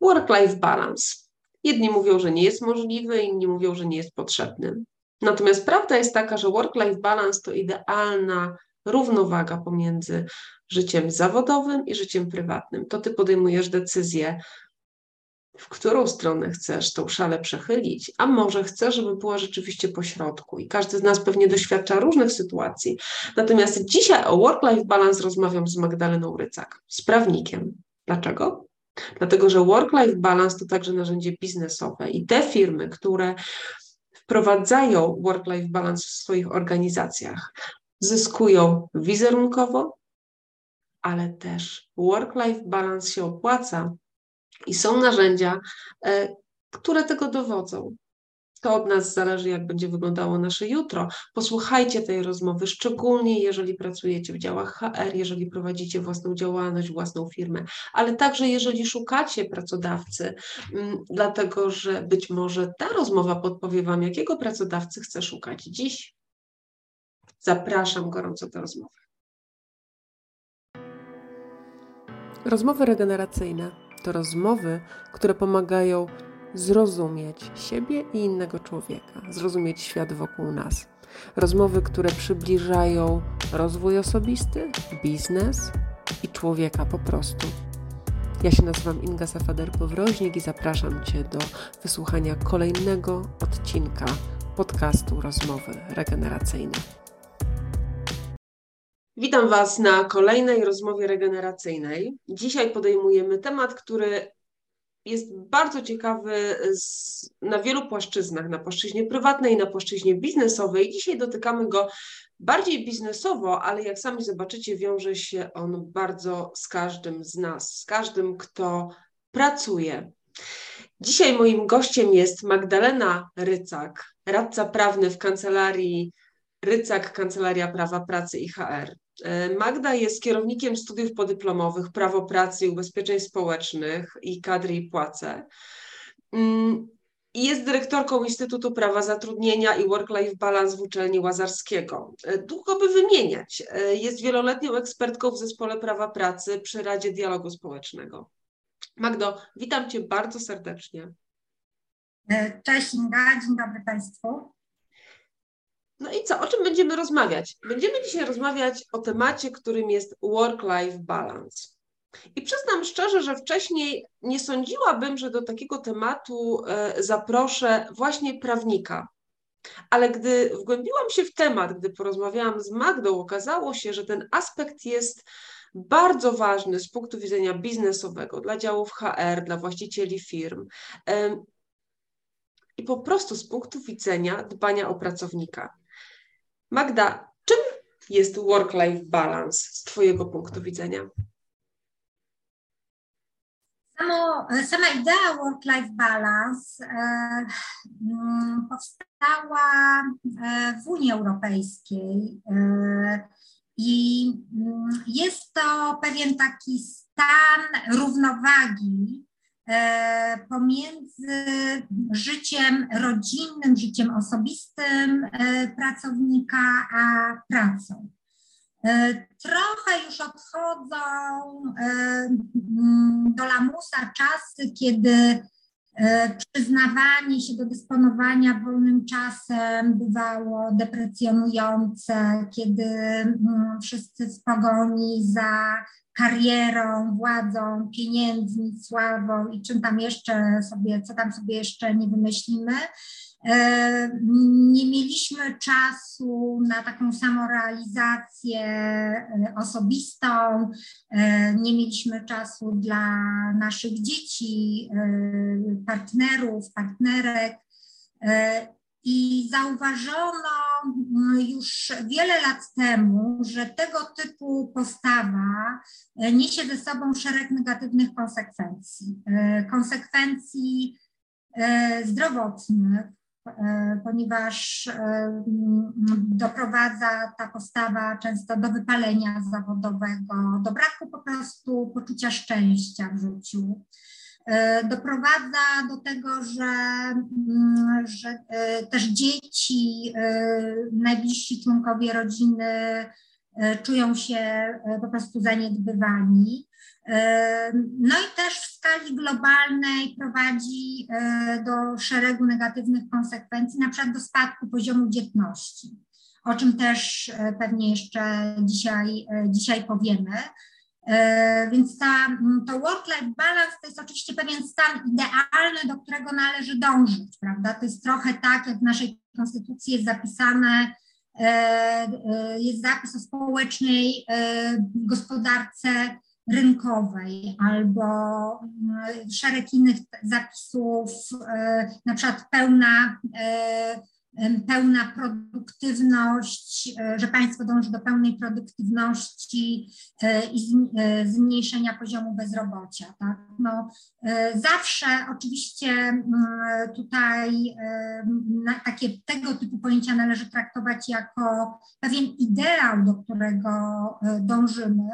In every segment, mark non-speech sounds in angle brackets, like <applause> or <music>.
work-life balance. Jedni mówią, że nie jest możliwy, inni mówią, że nie jest potrzebny. Natomiast prawda jest taka, że work-life balance to idealna równowaga pomiędzy życiem zawodowym i życiem prywatnym. To ty podejmujesz decyzję, w którą stronę chcesz tą szalę przechylić, a może chcesz, żeby była rzeczywiście pośrodku. I każdy z nas pewnie doświadcza różnych sytuacji. Natomiast dzisiaj o work-life balance rozmawiam z Magdaleną Rycak, z prawnikiem. Dlaczego? Dlatego, że work-life balance to także narzędzie biznesowe i te firmy, które wprowadzają work-life balance w swoich organizacjach, zyskują wizerunkowo, ale też work-life balance się opłaca i są narzędzia, e, które tego dowodzą. To od nas zależy, jak będzie wyglądało nasze jutro. Posłuchajcie tej rozmowy, szczególnie jeżeli pracujecie w działach HR, jeżeli prowadzicie własną działalność, własną firmę, ale także jeżeli szukacie pracodawcy, mm, dlatego że być może ta rozmowa podpowie Wam, jakiego pracodawcy chce szukać dziś. Zapraszam gorąco do rozmowy. Rozmowy regeneracyjne to rozmowy, które pomagają zrozumieć siebie i innego człowieka, zrozumieć świat wokół nas. Rozmowy, które przybliżają rozwój osobisty, biznes i człowieka po prostu. Ja się nazywam Inga Safader-Powroźnik i zapraszam Cię do wysłuchania kolejnego odcinka podcastu Rozmowy Regeneracyjne. Witam Was na kolejnej rozmowie regeneracyjnej. Dzisiaj podejmujemy temat, który jest bardzo ciekawy z, na wielu płaszczyznach, na płaszczyźnie prywatnej, na płaszczyźnie biznesowej. Dzisiaj dotykamy go bardziej biznesowo, ale jak sami zobaczycie, wiąże się on bardzo z każdym z nas, z każdym, kto pracuje. Dzisiaj moim gościem jest Magdalena Rycak, radca prawny w kancelarii Rycak, Kancelaria Prawa Pracy i HR. E, Magda jest kierownikiem studiów podyplomowych Prawo Pracy i Ubezpieczeń Społecznych i Kadry i Płace. Mm, I jest dyrektorką Instytutu Prawa Zatrudnienia i Work-Life Balance w uczelni Łazarskiego. E, długo by wymieniać. E, jest wieloletnią ekspertką w zespole prawa pracy przy Radzie Dialogu Społecznego. Magdo, witam Cię bardzo serdecznie. Cześć Inga, dzień dobry Państwu. No i co, o czym będziemy rozmawiać? Będziemy dzisiaj rozmawiać o temacie, którym jest work-life balance. I przyznam szczerze, że wcześniej nie sądziłabym, że do takiego tematu e, zaproszę właśnie prawnika. Ale gdy wgłębiłam się w temat, gdy porozmawiałam z Magdą, okazało się, że ten aspekt jest bardzo ważny z punktu widzenia biznesowego dla działów HR, dla właścicieli firm i po prostu z punktu widzenia dbania o pracownika. Magda, czym jest work-life balance z Twojego punktu widzenia? Samo, sama idea work-life balance e, mm, powstała e, w Unii Europejskiej e, i mm, jest to pewien taki stan równowagi pomiędzy życiem rodzinnym, życiem osobistym e, pracownika, a pracą. E, trochę już odchodzą do lamusa czasy, kiedy przyznawanie się do dysponowania wolnym czasem bywało deprecjonujące, kiedy wszyscy z pogoni za karierą, władzą, pieniędzmi, sławą i czym tam jeszcze sobie, co tam sobie jeszcze nie wymyślimy. E, nie mieliśmy czasu na taką samorealizację e, osobistą, e, nie mieliśmy czasu dla naszych dzieci, partnerów, partnerek. I zauważono mm, już wiele lat temu, że tego typu postawa niesie ze sobą szereg negatywnych konsekwencji. Konsekwencji zdrowotnych, ponieważ doprowadza ta postawa często do wypalenia zawodowego, do braku po prostu poczucia szczęścia w życiu. E, doprowadza do tego, że, mm, że e, też dzieci, e, najbliżsi członkowie rodziny czują się po prostu zaniedbywani. No i też w skali globalnej prowadzi do szeregu negatywnych konsekwencji, na przykład do spadku poziomu dzietności, o czym też pewnie jeszcze dzisiaj, dzisiaj powiemy. Więc ta, to work-life balance to jest oczywiście pewien stan idealny, do którego należy dążyć, prawda? To jest trochę tak, jak w naszej konstytucji jest zapisane, jest zapis o społecznej gospodarce rynkowej albo mm, szereg innych zapisów, e, na przykład pełna, e, pełna produktywność, że państwo dąży do pełnej produktywności i zmniejszenia poziomu bezrobocia. Tak? No, zawsze oczywiście mm, tutaj takie tego typu pojęcia należy traktować jako pewien ideał, do którego dążymy,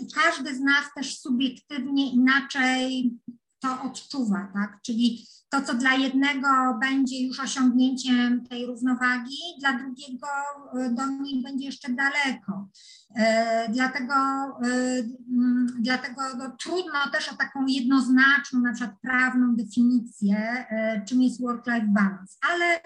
i każdy z nas też subiektywnie inaczej to odczuwa, tak? Czyli to, co dla jednego będzie już osiągnięciem tej równowagi, dla drugiego e, do niej będzie jeszcze daleko. E, dlatego mm, dlatego no, trudno też o taką jednoznaczną, na przykład prawną definicję, czym jest work-life balance, ale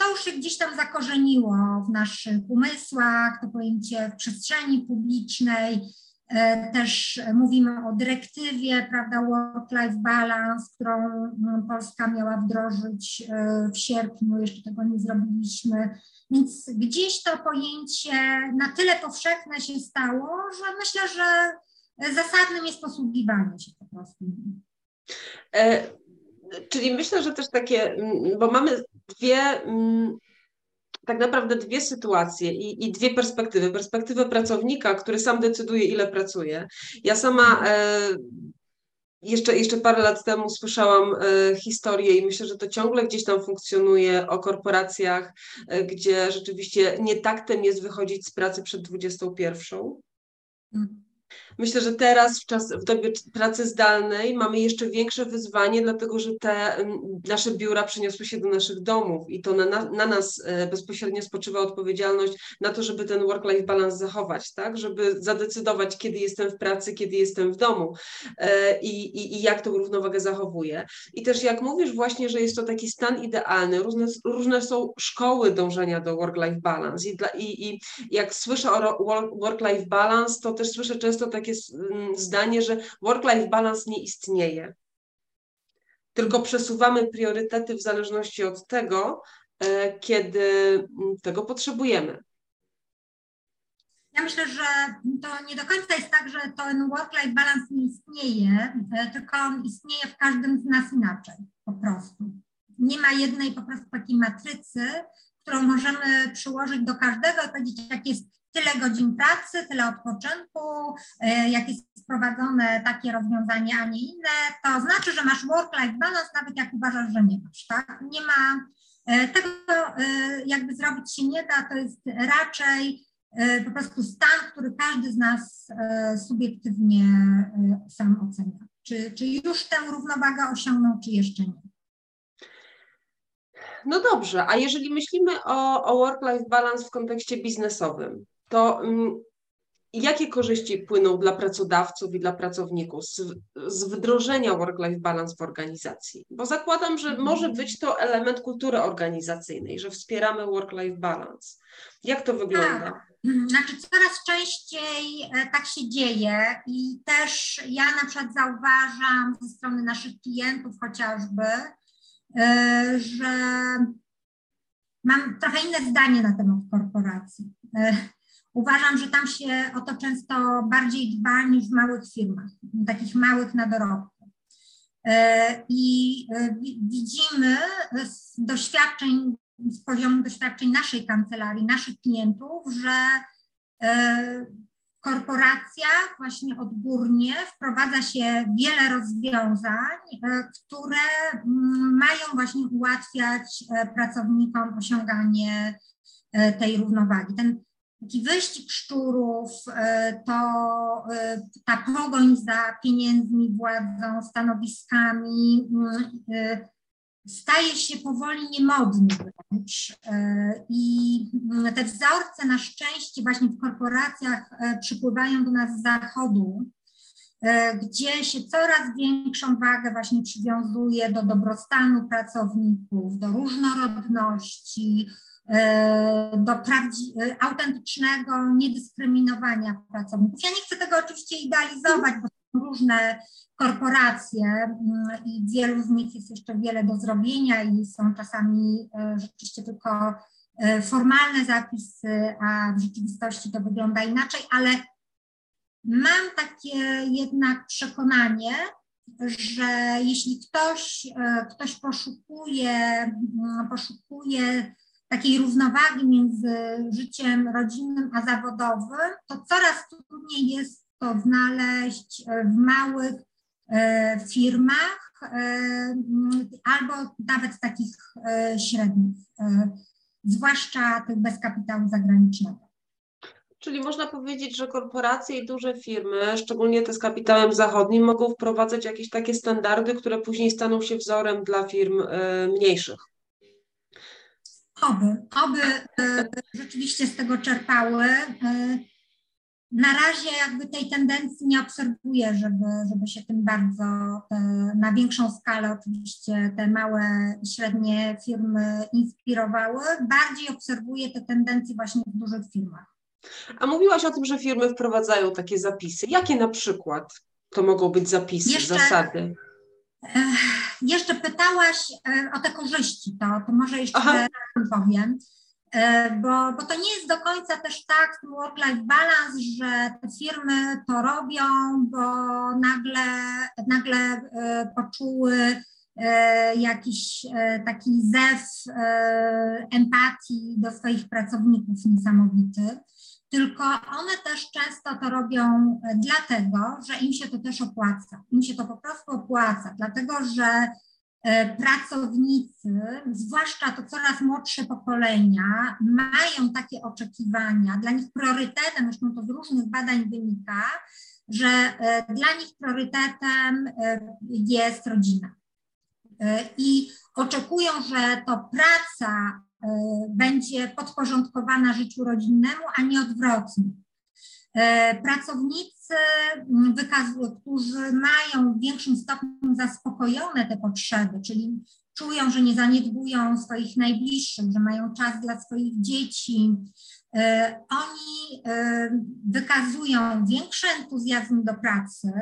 to już się gdzieś tam zakorzeniło w naszych umysłach, to pojęcie w przestrzeni publicznej. E, też mówimy o dyrektywie, prawda, work-life balance, którą no, Polska miała wdrożyć e, w sierpniu, jeszcze tego nie zrobiliśmy. Więc gdzieś to pojęcie na tyle powszechne się stało, że myślę, że zasadnym jest posługiwanie się po prostu. E, czyli myślę, że też takie, bo mamy dwie mm, tak naprawdę dwie sytuacje i, i, dwie perspektywy. Perspektywę pracownika, który sam decyduje, ile pracuje. Ja sama e, jeszcze, jeszcze parę lat temu słyszałam e, historię i myślę, że to ciągle gdzieś tam funkcjonuje o korporacjach, e, gdzie rzeczywiście nie taktem jest wychodzić z pracy przed 21. Mm. Myślę, że teraz w, czas, w dobie pracy zdalnej mamy jeszcze większe wyzwanie, dlatego że te nasze biura przeniosły się do naszych domów i to na, na nas e, bezpośrednio spoczywa odpowiedzialność na to, żeby ten work-life balance zachować, tak? żeby zadecydować, kiedy jestem w pracy, kiedy jestem w domu e, i, i, i jak tą równowagę zachowuję. I też jak mówisz właśnie, że jest to taki stan idealny, różne, różne są szkoły dążenia do work-life balance i, dla, i, i jak słyszę o work-life balance, to też słyszę często takie takie mm, zdanie, że work-life balance nie istnieje. Tylko przesuwamy priorytety w zależności od tego, e, kiedy mm, tego potrzebujemy. Ja myślę, że to nie do końca jest tak, że ten work-life balance nie istnieje, e, tylko on istnieje w każdym z nas inaczej, po prostu. Nie ma jednej po prostu takiej matrycy, którą możemy przyłożyć do każdego i powiedzieć, jak jest tyle godzin pracy, tyle odpoczynku, e, jak jest wprowadzone takie rozwiązanie, a nie inne, to znaczy, że masz work-life balance, nawet jak uważasz, że nie masz, tak? Nie ma, e, tego e, jakby zrobić się nie da, to jest raczej po prostu stan, który każdy z nas subiektywnie sam ocenia. Czy, czy już tę równowagę osiągnął, czy jeszcze nie? No dobrze, a jeżeli myślimy o, o work-life balance w kontekście biznesowym, to mm, jakie korzyści płyną dla pracodawców i dla pracowników z, z wdrożenia work-life balance w organizacji? Bo zakładam, że mhm. może być to element kultury organizacyjnej, że wspieramy work-life balance. Jak to wygląda? Tak. Znaczy, coraz częściej e, tak się dzieje i też ja na przykład zauważam ze strony naszych klientów chociażby, e, że mam trochę inne zdanie na temat korporacji. E, Uważam, że tam się o to często bardziej dba niż w małych firmach, takich małych na dorobku. E, I e, widzimy z doświadczeń, z poziomu doświadczeń naszej kancelarii, naszych klientów, że e, w korporacjach właśnie odgórnie wprowadza się wiele rozwiązań, które mm, mają właśnie ułatwiać pracownikom osiąganie tej równowagi. Ten wyścig szczurów, e, to e, ta pogoń za pieniędzmi, władzą, stanowiskami, mm, e, staje się powoli niemodny wręcz. I te wzorce na szczęście właśnie w korporacjach przypływają do nas z zachodu, gdzie się coraz większą wagę właśnie przywiązuje do dobrostanu pracowników, do różnorodności, do prawdzi- autentycznego niedyskryminowania pracowników. Ja nie chcę tego oczywiście idealizować, bo są różne korporacje mm, i wielu z nich jest jeszcze wiele do zrobienia i są czasami e, rzeczywiście tylko e, formalne zapisy, a w rzeczywistości to wygląda inaczej, ale mam takie jednak przekonanie, że jeśli ktoś, ktoś poszukuje, mm, poszukuje takiej równowagi między życiem rodzinnym a zawodowym, to coraz trudniej jest to znaleźć e, w małych e, firmach e, albo nawet takich średnich, zwłaszcza tych bez kapitału zagranicznego. Czyli można powiedzieć, że korporacje i duże firmy, szczególnie te z kapitałem zachodnim, mogą wprowadzać jakieś takie standardy, które później staną się wzorem dla firm mniejszych. Oby, oby e, rzeczywiście z tego czerpały. E, na razie jakby tej tendencji nie obserwuję, żeby, żeby się tym bardzo e, na większą skalę oczywiście te małe i średnie firmy inspirowały. Bardziej obserwuję te tendencje właśnie w dużych firmach. A mówiłaś o tym, że firmy wprowadzają takie zapisy. Jakie na przykład to mogą być zapisy, Jeszcze, zasady? Jeszcze pytałaś e, o te korzyści, to, to może jeszcze Aha. powiem, e, bo, bo to nie jest do końca też tak work-life balance, że te firmy to robią, bo nagle, nagle e, poczuły jakiś taki zew empatii do swoich pracowników niesamowity tylko one też często to robią e, dlatego, że im się to też opłaca. Im się to po prostu opłaca, dlatego że e, pracownicy, zwłaszcza to coraz młodsze pokolenia, mają takie oczekiwania. Dla nich priorytetem, zresztą to z różnych badań wynika, że e, dla nich priorytetem jest rodzina. I oczekują, że to praca będzie podporządkowana życiu rodzinnemu, a nie odwrotnie. E, pracownicy, którzy mają w większym stopniu zaspokojone te potrzeby, czyli czują, że nie zaniedbują swoich najbliższych, że mają czas dla swoich dzieci, e, oni wykazują większy entuzjazm do pracy,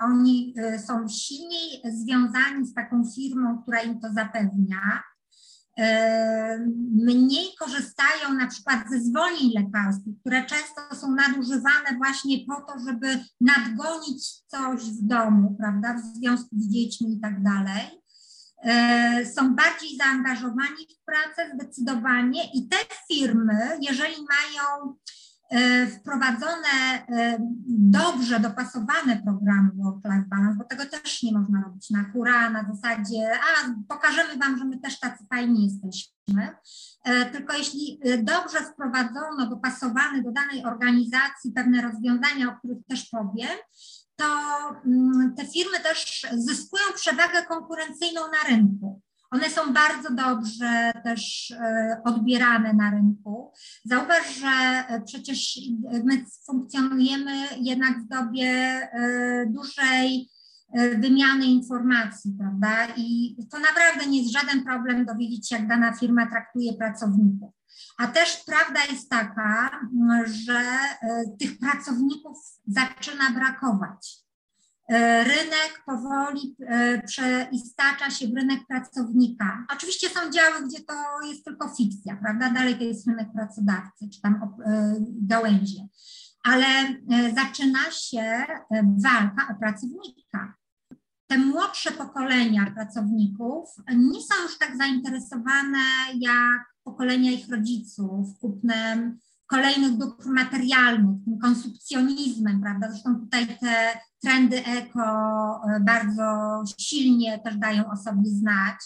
oni są silniej związani z taką firmą, która im to zapewnia mniej korzystają na przykład ze zwolnień lekarskich, które często są nadużywane właśnie po to, żeby nadgonić coś w domu, prawda, w związku z dziećmi i tak dalej. E, są bardziej zaangażowani w pracę zdecydowanie i te firmy, jeżeli mają wprowadzone e, dobrze dopasowane programy work-life balance, bo tego też nie można robić na hura, na zasadzie, a pokażemy Wam, że my też tacy fajni jesteśmy. E, tylko jeśli dobrze wprowadzono, dopasowane do danej organizacji pewne rozwiązania, o których też powiem, to mm, te firmy też zyskują przewagę konkurencyjną na rynku. One są bardzo dobrze też e, odbierane na rynku. Zauważ, że e, przecież my funkcjonujemy jednak w dobie e, dużej wymiany informacji, prawda? I to naprawdę nie jest żaden problem dowiedzieć się, jak dana firma traktuje pracowników. A też prawda jest taka, że tych pracowników zaczyna brakować. E, rynek powoli e, przeistacza się w rynek pracownika. Oczywiście są działy, gdzie to jest tylko fikcja, prawda? Dalej to jest rynek pracodawcy, czy tam e, gałęzie. Ale zaczyna się walka o pracownika. Te młodsze pokolenia pracowników nie są już tak zainteresowane jak pokolenia ich rodziców kupnem kolejnych dóbr materialnych, tym konsumpcjonizmem, prawda? Zresztą tutaj te trendy eko e, bardzo silnie też dają o sobie znać.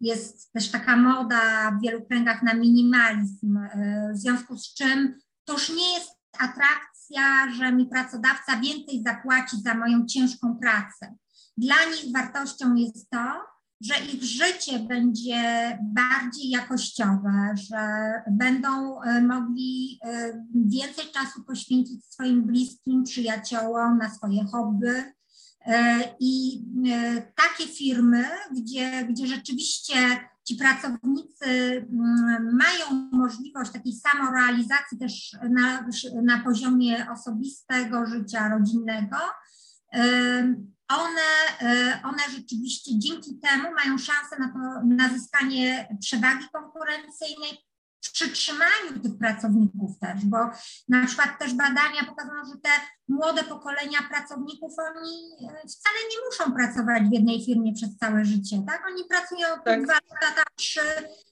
Jest też taka moda w wielu kręgach na minimalizm, e, w związku z czym to już nie jest atrakcja, że mi pracodawca więcej zapłaci za moją ciężką pracę. Dla nich wartością jest to, że ich życie będzie bardziej jakościowe, że będą e, mogli e, więcej czasu poświęcić swoim bliskim, przyjaciołom, na swoje hobby. E, I takie firmy, gdzie, gdzie rzeczywiście ci pracownicy mm, mają możliwość takiej samorealizacji też na, na poziomie osobistego życia rodzinnego, one, e, one rzeczywiście dzięki temu mają szansę na, to, na zyskanie przewagi konkurencyjnej, w przytrzymaniu tych pracowników też, bo na przykład też badania pokazują, że te młode pokolenia pracowników, oni e, wcale nie muszą pracować w jednej firmie przez całe życie, tak? Oni pracują tak. dwa lata, trzy,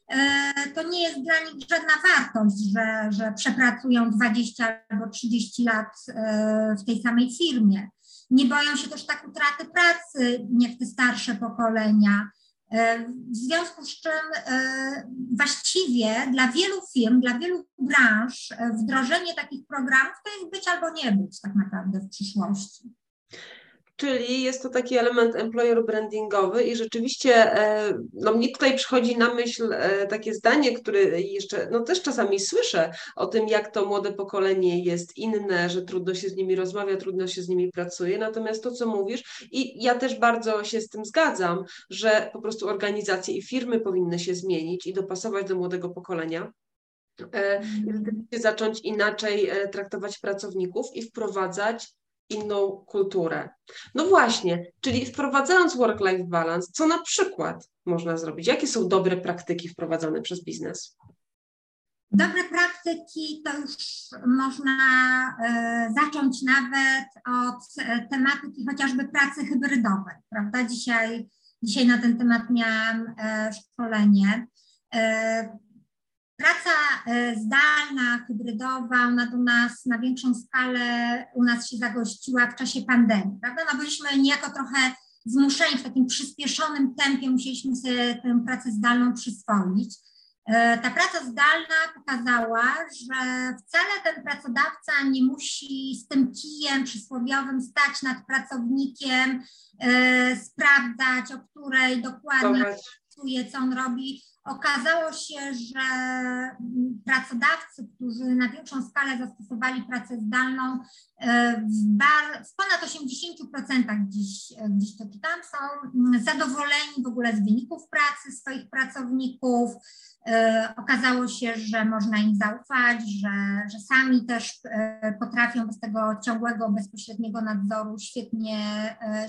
e, to nie jest dla nich żadna wartość, że, że przepracują 20 albo 30 lat w tej samej firmie. Nie boją się też tak utraty pracy, jak te starsze pokolenia. E, w związku z czym e, właściwie dla wielu firm, dla wielu branż e, wdrożenie takich programów to jest być albo nie być tak naprawdę w przyszłości czyli jest to taki element employer brandingowy i rzeczywiście e, no mnie tutaj przychodzi na myśl e, takie zdanie, które jeszcze no też czasami słyszę o tym, jak to młode pokolenie jest inne, że trudno się z nimi rozmawia, trudno się z nimi pracuje, natomiast to, co mówisz i ja też bardzo się z tym zgadzam, że po prostu organizacje i firmy powinny się zmienić i dopasować do młodego pokolenia, e, i zacząć inaczej traktować pracowników i wprowadzać inną kulturę. No właśnie, czyli wprowadzając work-life balance, co na przykład można zrobić? Jakie są dobre praktyki wprowadzane przez biznes? Dobre praktyki to już można e, zacząć nawet od e, tematyki chociażby pracy hybrydowej, prawda? Dzisiaj, dzisiaj na ten temat miałam e, szkolenie. Praca e, zdalna, hybrydowa, ona do nas na większą skalę u nas się zagościła w czasie pandemii, prawda? No byliśmy niejako trochę zmuszeni w takim przyspieszonym tempie, musieliśmy sobie tę pracę zdalną przyswoić. E, ta praca zdalna pokazała, że wcale ten pracodawca nie musi z tym kijem przysłowiowym stać nad pracownikiem, e, sprawdzać, o której dokładnie pracuje, co on robi Okazało się, że pracodawcy, którzy na większą skalę zastosowali pracę zdalną, e, w, bar, w ponad 80% dziś, dziś to czytam, są zadowoleni w ogóle z wyników pracy swoich pracowników. E, okazało się, że można im zaufać, że, że sami też e, potrafią bez tego ciągłego, bezpośredniego nadzoru świetnie,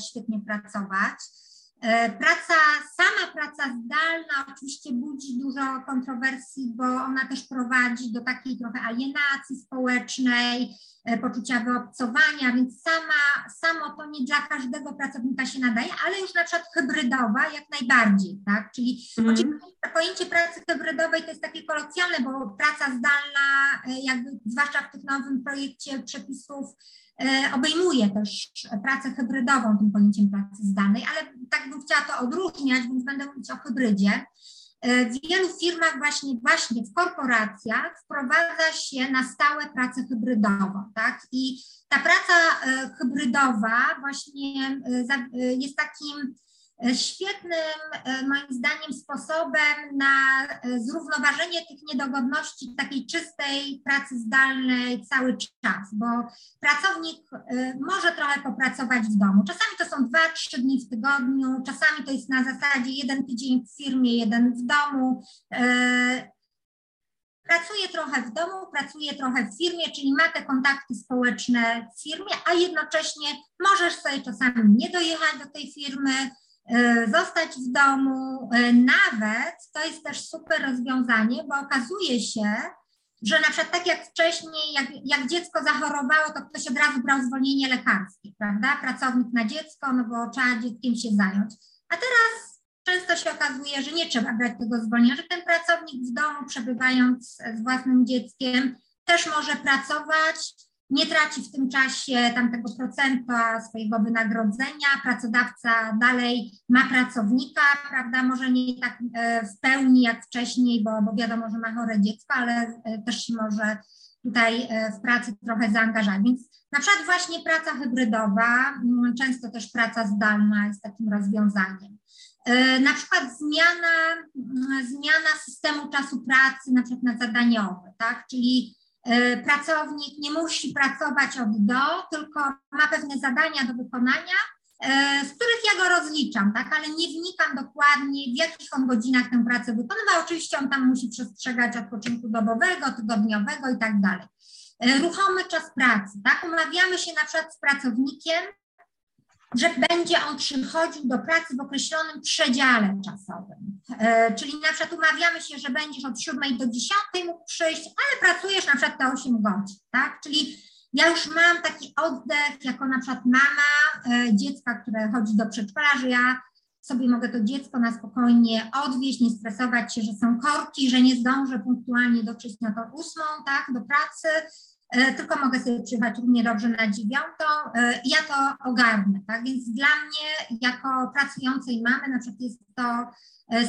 świetnie pracować. E, praca, sama praca zdalna oczywiście budzi dużo kontrowersji, bo ona też prowadzi do takiej trochę alienacji społecznej, e, poczucia wyobcowania, więc sama, samo to nie dla każdego pracownika się nadaje, ale już na przykład hybrydowa jak najbardziej, tak? Czyli mm. oczywiście pojęcie pracy hybrydowej to jest takie kolokwialne, bo praca zdalna, e, jakby zwłaszcza w tym nowym projekcie przepisów obejmuje też pracę hybrydową tym pojęciem pracy zdalnej, ale tak bym chciała to odróżniać, więc będę mówić o hybrydzie. E, w wielu firmach właśnie, właśnie w korporacjach wprowadza się na stałe pracę hybrydową, tak? I ta praca e, hybrydowa właśnie jest takim E, świetnym, e, moim zdaniem, sposobem na e, zrównoważenie tych niedogodności takiej czystej pracy zdalnej cały czas, bo pracownik może trochę popracować w domu. Czasami to są dwa, trzy dni w tygodniu, czasami to jest na zasadzie jeden tydzień w firmie, jeden w domu. Pracuje trochę w domu, pracuje trochę w firmie, czyli ma te kontakty społeczne w firmie, a jednocześnie możesz sobie czasami nie dojechać do tej firmy, E, zostać w domu. E, nawet to jest też super rozwiązanie, bo okazuje się, że na przykład tak jak wcześniej, jak, jak dziecko zachorowało, to ktoś od razu brał zwolnienie lekarskie, prawda? Pracownik na dziecko, no bo trzeba dzieckiem się zająć. A teraz często się okazuje, że nie trzeba brać tego zwolnienia, że ten pracownik w domu, przebywając z własnym dzieckiem, też może pracować, nie traci w tym czasie tamtego procenta swojego wynagrodzenia, pracodawca dalej ma pracownika, prawda, może nie tak e, w pełni jak wcześniej, bo, bo wiadomo, że ma chore dziecko, ale e, też się może tutaj e, w pracy trochę zaangażować. Więc na przykład właśnie praca hybrydowa, często też praca zdalna jest takim rozwiązaniem. Na przykład zmiana, zmiana systemu czasu pracy, na przykład na zadaniowy, tak? Czyli pracownik nie musi pracować od do, tylko ma pewne zadania do wykonania E, z których ja go rozliczam, tak, ale nie wnikam dokładnie, w jakich on godzinach tę pracę wykonywał. Oczywiście on tam musi przestrzegać odpoczynku dobowego, tygodniowego i tak dalej. E, ruchomy czas pracy, tak, umawiamy się na przykład z pracownikiem, że będzie on przychodził do pracy w określonym przedziale czasowym. E, czyli na przykład umawiamy się, że będziesz od 7 do 10 mógł przyjść, ale pracujesz na przykład te 8 godzin, tak? Czyli ja już mam taki oddech, jako na przykład mama e, dziecka, które chodzi do przedszkola, że ja sobie mogę to dziecko na spokojnie odwieźć, nie stresować się, że są korki, że nie zdążę punktualnie dotrzeć na to ósmą, tak, do pracy, tylko mogę sobie przyjechać równie dobrze na dziewiątą e, i ja to ogarnę, tak, więc dla mnie jako pracującej mamy na przykład jest to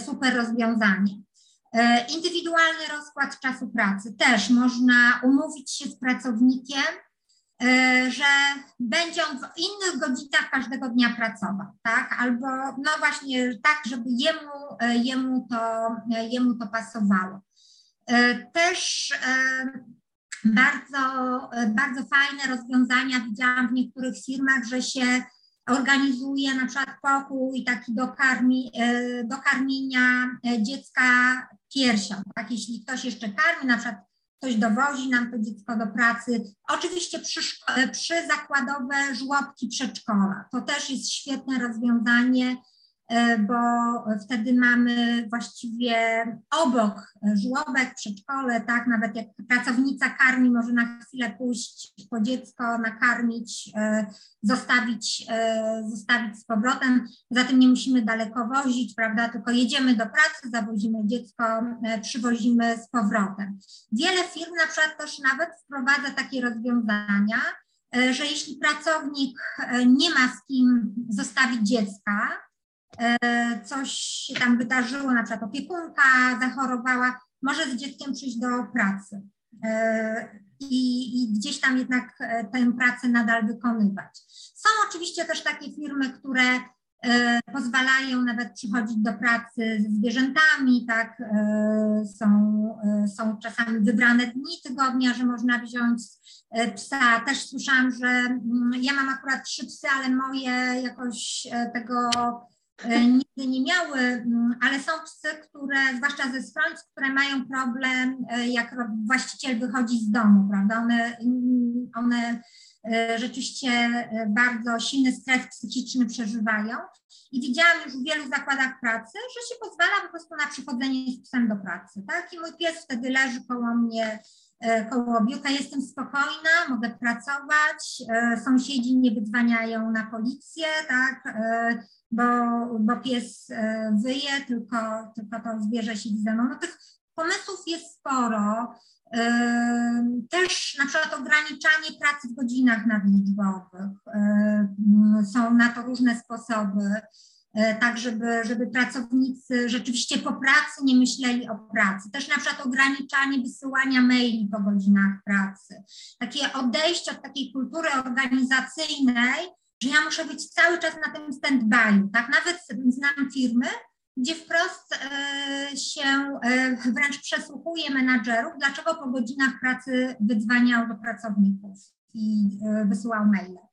super rozwiązanie. Indywidualny rozkład czasu pracy też można umówić się z pracownikiem, E, że będzie on w innych godzinach każdego dnia pracował, tak? Albo no właśnie tak, żeby jemu, e, jemu, to, e, jemu to pasowało. Też bardzo, bardzo fajne rozwiązania widziałam w niektórych firmach, że się organizuje na przykład pokój taki do, karmi, do karmienia dziecka piersią. Tak? Jeśli ktoś jeszcze karmi, na przykład ktoś dowozi nam to dziecko do pracy. Oczywiście przy, przy zakładowe żłobki przedszkola. To też jest świetne rozwiązanie E, bo wtedy mamy właściwie obok żłobek, przedszkole, tak, nawet jak pracownica karmi, może na chwilę pójść po dziecko, nakarmić, e, zostawić, e, zostawić z powrotem. Zatem nie musimy daleko wozić, prawda, tylko jedziemy do pracy, zawozimy dziecko, przywozimy z powrotem. Wiele firm na przykład też nawet wprowadza takie rozwiązania, że jeśli pracownik nie ma z kim zostawić dziecka, E, coś się tam wydarzyło, na przykład opiekunka zachorowała, może z dzieckiem przyjść do pracy e, i, i gdzieś tam jednak e, tę pracę nadal wykonywać. Są oczywiście też takie firmy, które pozwalają nawet przychodzić do pracy ze zwierzętami, tak, są, są czasami wybrane dni tygodnia, że można wziąć psa. Też słyszałam, że mm, ja mam akurat trzy psy, ale moje jakoś tego E, nigdy nie miały, mm, ale są psy, które, zwłaszcza ze schronisk, które mają problem, e, jak właściciel wychodzi z domu, prawda? One, mm, one e, rzeczywiście bardzo silny stres psychiczny przeżywają. I widziałam już w wielu zakładach pracy, że się pozwala po prostu na przychodzenie z psem do pracy. Tak? I mój pies wtedy leży koło mnie, koło biurka, jestem spokojna, mogę pracować, sąsiedzi nie wydzwaniają na policję, tak? bo, bo pies e, wyje, tylko, tylko to zwierzę siedzi ze mną. No tych pomysłów jest sporo. E, też na przykład ograniczanie pracy w godzinach nadliczbowych. E, są na to różne sposoby, tak żeby, żeby pracownicy rzeczywiście po pracy nie myśleli o pracy. Też na przykład ograniczanie wysyłania maili po godzinach pracy. Takie odejście od takiej kultury organizacyjnej, że ja muszę być cały czas na tym stand-by, tak? Nawet znam firmy, gdzie wprost e, się e, wręcz przesłuchuje menadżerów, dlaczego po godzinach pracy wydzwaniał do pracowników i e, wysyłał maile.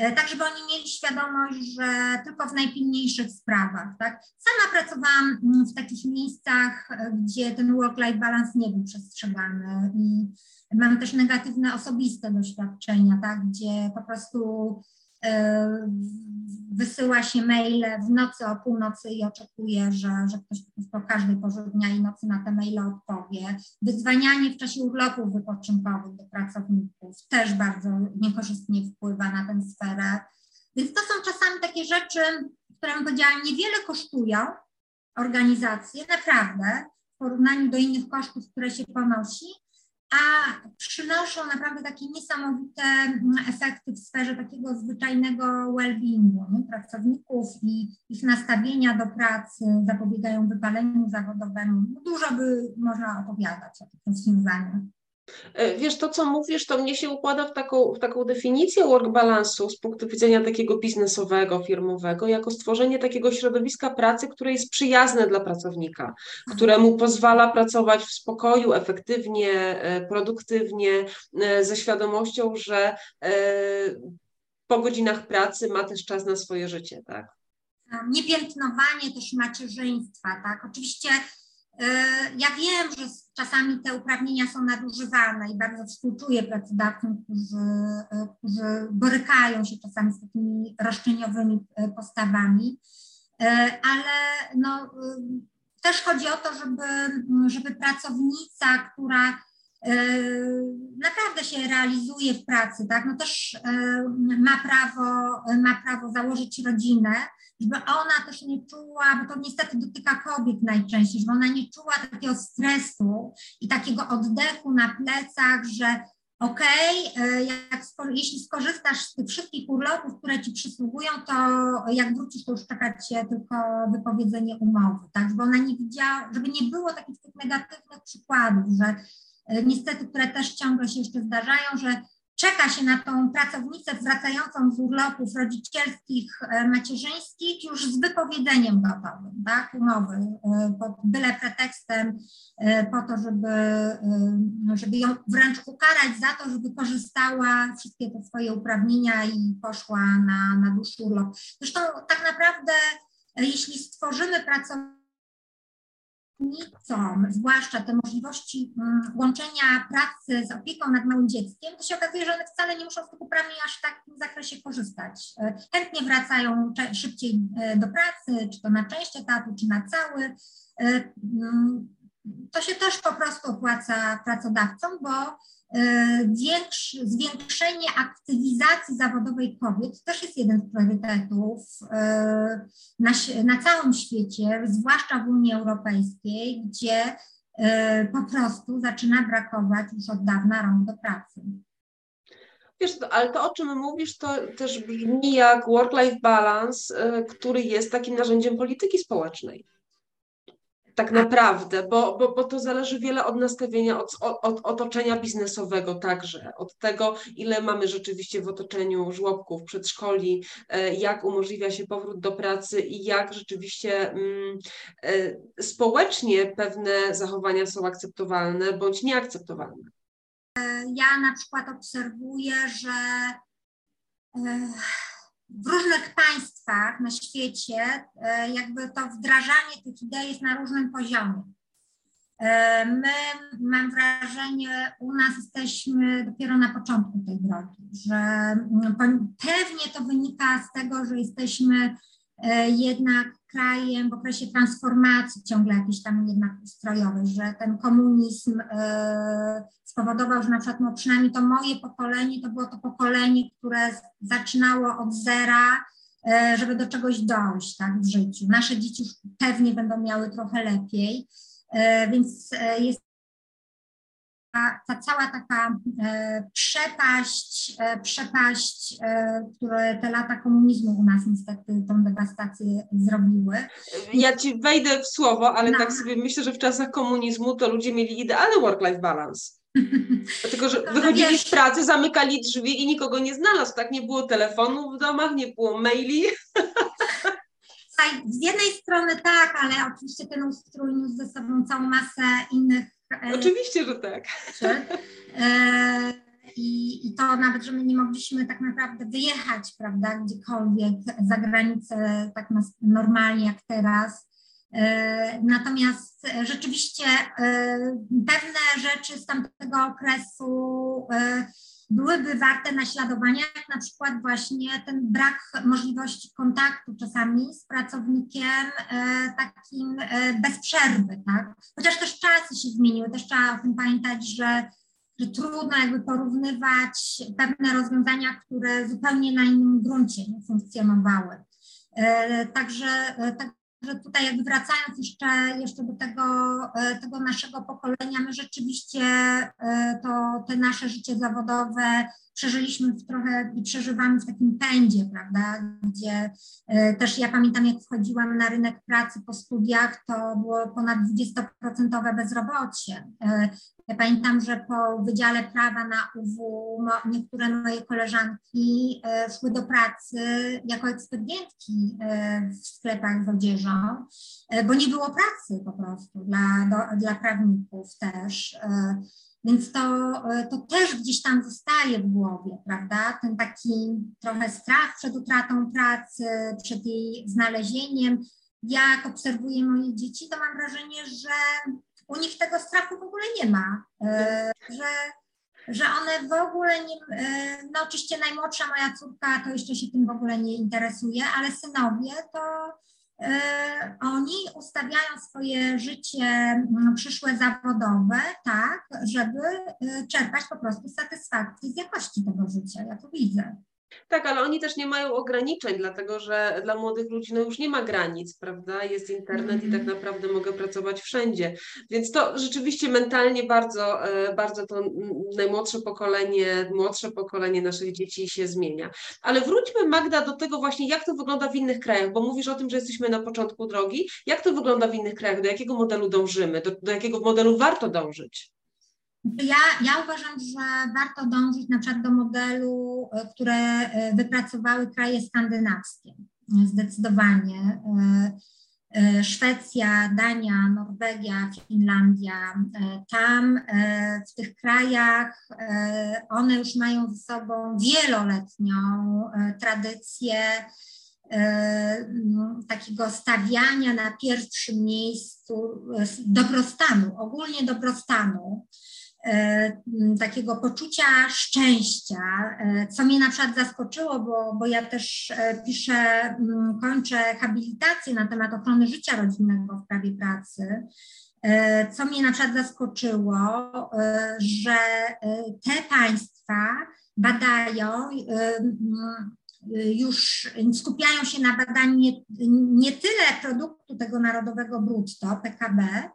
Tak, żeby oni mieli świadomość, że tylko w najpilniejszych sprawach. Tak? Sama pracowałam mm, w takich miejscach, gdzie ten work-life balance nie był przestrzegany i mam też negatywne osobiste doświadczenia, tak? gdzie po prostu E, wysyła się maile w nocy o północy i oczekuje, że, że ktoś po każdej porze dnia i nocy na te maile odpowie. Wyzwanianie w czasie urlopów wypoczynkowych do pracowników też bardzo niekorzystnie wpływa na tę sferę. Więc to są czasami takie rzeczy, które bym powiedziała niewiele kosztują organizacje, naprawdę, w porównaniu do innych kosztów, które się ponosi, a przynoszą naprawdę takie niesamowite mm, efekty w sferze takiego zwyczajnego well-beingu pracowników i ich nastawienia do pracy, zapobiegają wypaleniu zawodowemu. Dużo by można opowiadać o tych rozwiązaniach. E, wiesz, to co mówisz, to mnie się układa w taką, w taką definicję work balansu z punktu widzenia takiego biznesowego, firmowego, jako stworzenie takiego środowiska pracy, które jest przyjazne dla pracownika, któremu pozwala pracować w spokoju, efektywnie, e, produktywnie, e, ze świadomością, że po godzinach pracy ma też czas na swoje życie, tak? Niepiętnowanie też macierzyństwa, tak? Oczywiście ja wiem, że czasami te uprawnienia są nadużywane i bardzo współczuję pracodawcom, którzy, którzy borykają się czasami z takimi roszczeniowymi e, postawami, e, ale no, e, też chodzi o to, żeby, żeby pracownica, która naprawdę się realizuje w pracy, tak, no też ma prawo, ma prawo założyć rodzinę, żeby ona też nie czuła, bo to niestety dotyka kobiet najczęściej, żeby ona nie czuła takiego stresu i takiego oddechu na plecach, że okej, okay, jak, jeśli skorzystasz z tych wszystkich urlopów, które ci przysługują, to jak wrócisz, to już czeka cię tylko wypowiedzenie umowy, tak, żeby ona nie widziała, żeby nie było takich tych negatywnych przykładów, że e, niestety, które też ciągle się jeszcze zdarzają, że czeka się na tą pracownicę wracającą z urlopów rodzicielskich, e, macierzyńskich już z wypowiedzeniem gotowym, tak, umowy, e, pod byle pretekstem e, po to, żeby, żeby ją wręcz ukarać za to, żeby korzystała wszystkie te swoje uprawnienia i poszła na, na dłuższy urlop. Zresztą tak naprawdę, jeśli stworzymy pracownicę, pracownicom, zwłaszcza te możliwości mm, łączenia pracy z opieką nad małym dzieckiem, to się okazuje, że one wcale nie muszą z tych uprawnień aż w takim zakresie korzystać. E, chętnie wracają szybciej e, do pracy, czy to na część etatu, czy na cały. E, mm, to się też po prostu opłaca pracodawcom, bo zwiększenie aktywizacji zawodowej kobiet też jest jeden z priorytetów e, na, na całym świecie, zwłaszcza w Unii Europejskiej, gdzie e, po prostu zaczyna brakować już od dawna rąk do pracy. Wiesz, ale to o czym mówisz, to też brzmi jak work-life balance, który jest takim narzędziem polityki społecznej tak naprawdę, bo, bo, bo to zależy wiele od nastawienia, od, od otoczenia biznesowego także, od tego, ile mamy rzeczywiście w otoczeniu żłobków, przedszkoli, e, jak umożliwia się powrót do pracy i jak rzeczywiście mm, e, społecznie pewne zachowania są akceptowalne bądź nieakceptowalne. Ja na przykład obserwuję, że w różnych państwach na świecie e, jakby to wdrażanie tych idei jest na różnym poziomie. E, my, mam wrażenie, u nas jesteśmy dopiero na początku tej drogi, że mm, pewnie to wynika z tego, że jesteśmy e, jednak krajem w okresie transformacji ciągle jakiejś tam jednak ustrojowej, że ten komunizm e, spowodował, że na przykład no przynajmniej to moje pokolenie to było to pokolenie, które zaczynało od zera, e, żeby do czegoś dojść tak, w życiu. Nasze dzieci już pewnie będą miały trochę lepiej, e, więc jest ta cała taka e, przepaść, e, przepaść, e, które te lata komunizmu u nas niestety tą dewastację zrobiły. Ja ci wejdę w słowo, ale no. tak sobie myślę, że w czasach komunizmu to ludzie mieli idealny work-life balance. <laughs> Dlatego, że no, wychodzili wiesz, z pracy, zamykali drzwi i nikogo nie znalazł, tak? Nie było telefonów w domach, nie było maili. <laughs> Z jednej strony tak, ale oczywiście ten ustrój niósł ze sobą całą masę innych Oczywiście, że tak. E, I, I to nawet, że my nie mogliśmy tak naprawdę wyjechać, prawda, gdziekolwiek za granicę tak normalnie jak teraz. E, natomiast rzeczywiście pewne rzeczy z tamtego okresu byłyby warte naśladowania, jak na przykład właśnie ten brak możliwości kontaktu czasami z pracownikiem e, takim e, bez przerwy, tak? Chociaż też czasy się zmieniły, też trzeba o tym pamiętać, że, że trudno jakby porównywać pewne rozwiązania, które zupełnie na innym gruncie funkcjonowały. E, także, tak, że tutaj jakby wracając jeszcze, jeszcze do tego, e, tego naszego pokolenia, my rzeczywiście e, to te nasze życie zawodowe przeżyliśmy w trochę i przeżywamy w takim pędzie, prawda, gdzie e, też ja pamiętam, jak wchodziłam na rynek pracy po studiach, to było ponad 20% bezrobocie. E, ja pamiętam, że po Wydziale Prawa na UW niektóre moje koleżanki e, szły do pracy jako ekspedientki w sklepach z odzieżą, bo nie było pracy po prostu dla, do, dla prawników też. Więc to, e, to też gdzieś tam zostaje w głowie, prawda? Ten taki trochę strach przed utratą pracy, przed jej znalezieniem. Jak obserwuję moje dzieci, to mam wrażenie, że u nich tego strachu w ogóle nie ma, e, że, że one w ogóle nie, e, no oczywiście najmłodsza moja córka to jeszcze się tym w ogóle nie interesuje, ale synowie to oni ustawiają swoje życie mm, przyszłe zawodowe tak, żeby e, czerpać po prostu satysfakcję z jakości tego życia. Ja to widzę. Tak, ale oni też nie mają ograniczeń, dlatego że dla młodych ludzi no już nie ma granic, prawda? Jest internet i tak mhm. naprawdę mogę pracować wszędzie. Więc to rzeczywiście mentalnie bardzo, e, bardzo to najmłodsze pokolenie, młodsze pokolenie naszych dzieci się zmienia. Ale wróćmy, Magda, do tego właśnie, jak to wygląda w innych krajach, bo mówisz o tym, że jesteśmy na początku drogi. Jak to wygląda w innych krajach? Do jakiego modelu dążymy? Do, do jakiego modelu warto dążyć? Ja, ja uważam, że warto dążyć na przykład do modelu, e, które e, wypracowały kraje skandynawskie. Zdecydowanie. E, Szwecja, Dania, Norwegia, Finlandia. Tam w tych krajach one już mają ze sobą wieloletnią tradycję takiego stawiania na pierwszym miejscu dobrostanu, ogólnie dobrostanu. E, takiego poczucia szczęścia, e, co mnie na przykład zaskoczyło, bo, bo ja też e, piszę, kończę habilitację na temat ochrony życia rodzinnego w prawie pracy. Co mnie na przykład zaskoczyło, że te państwa badają, już skupiają się na badaniu nie, nie tyle produktu tego narodowego brutto, PKB,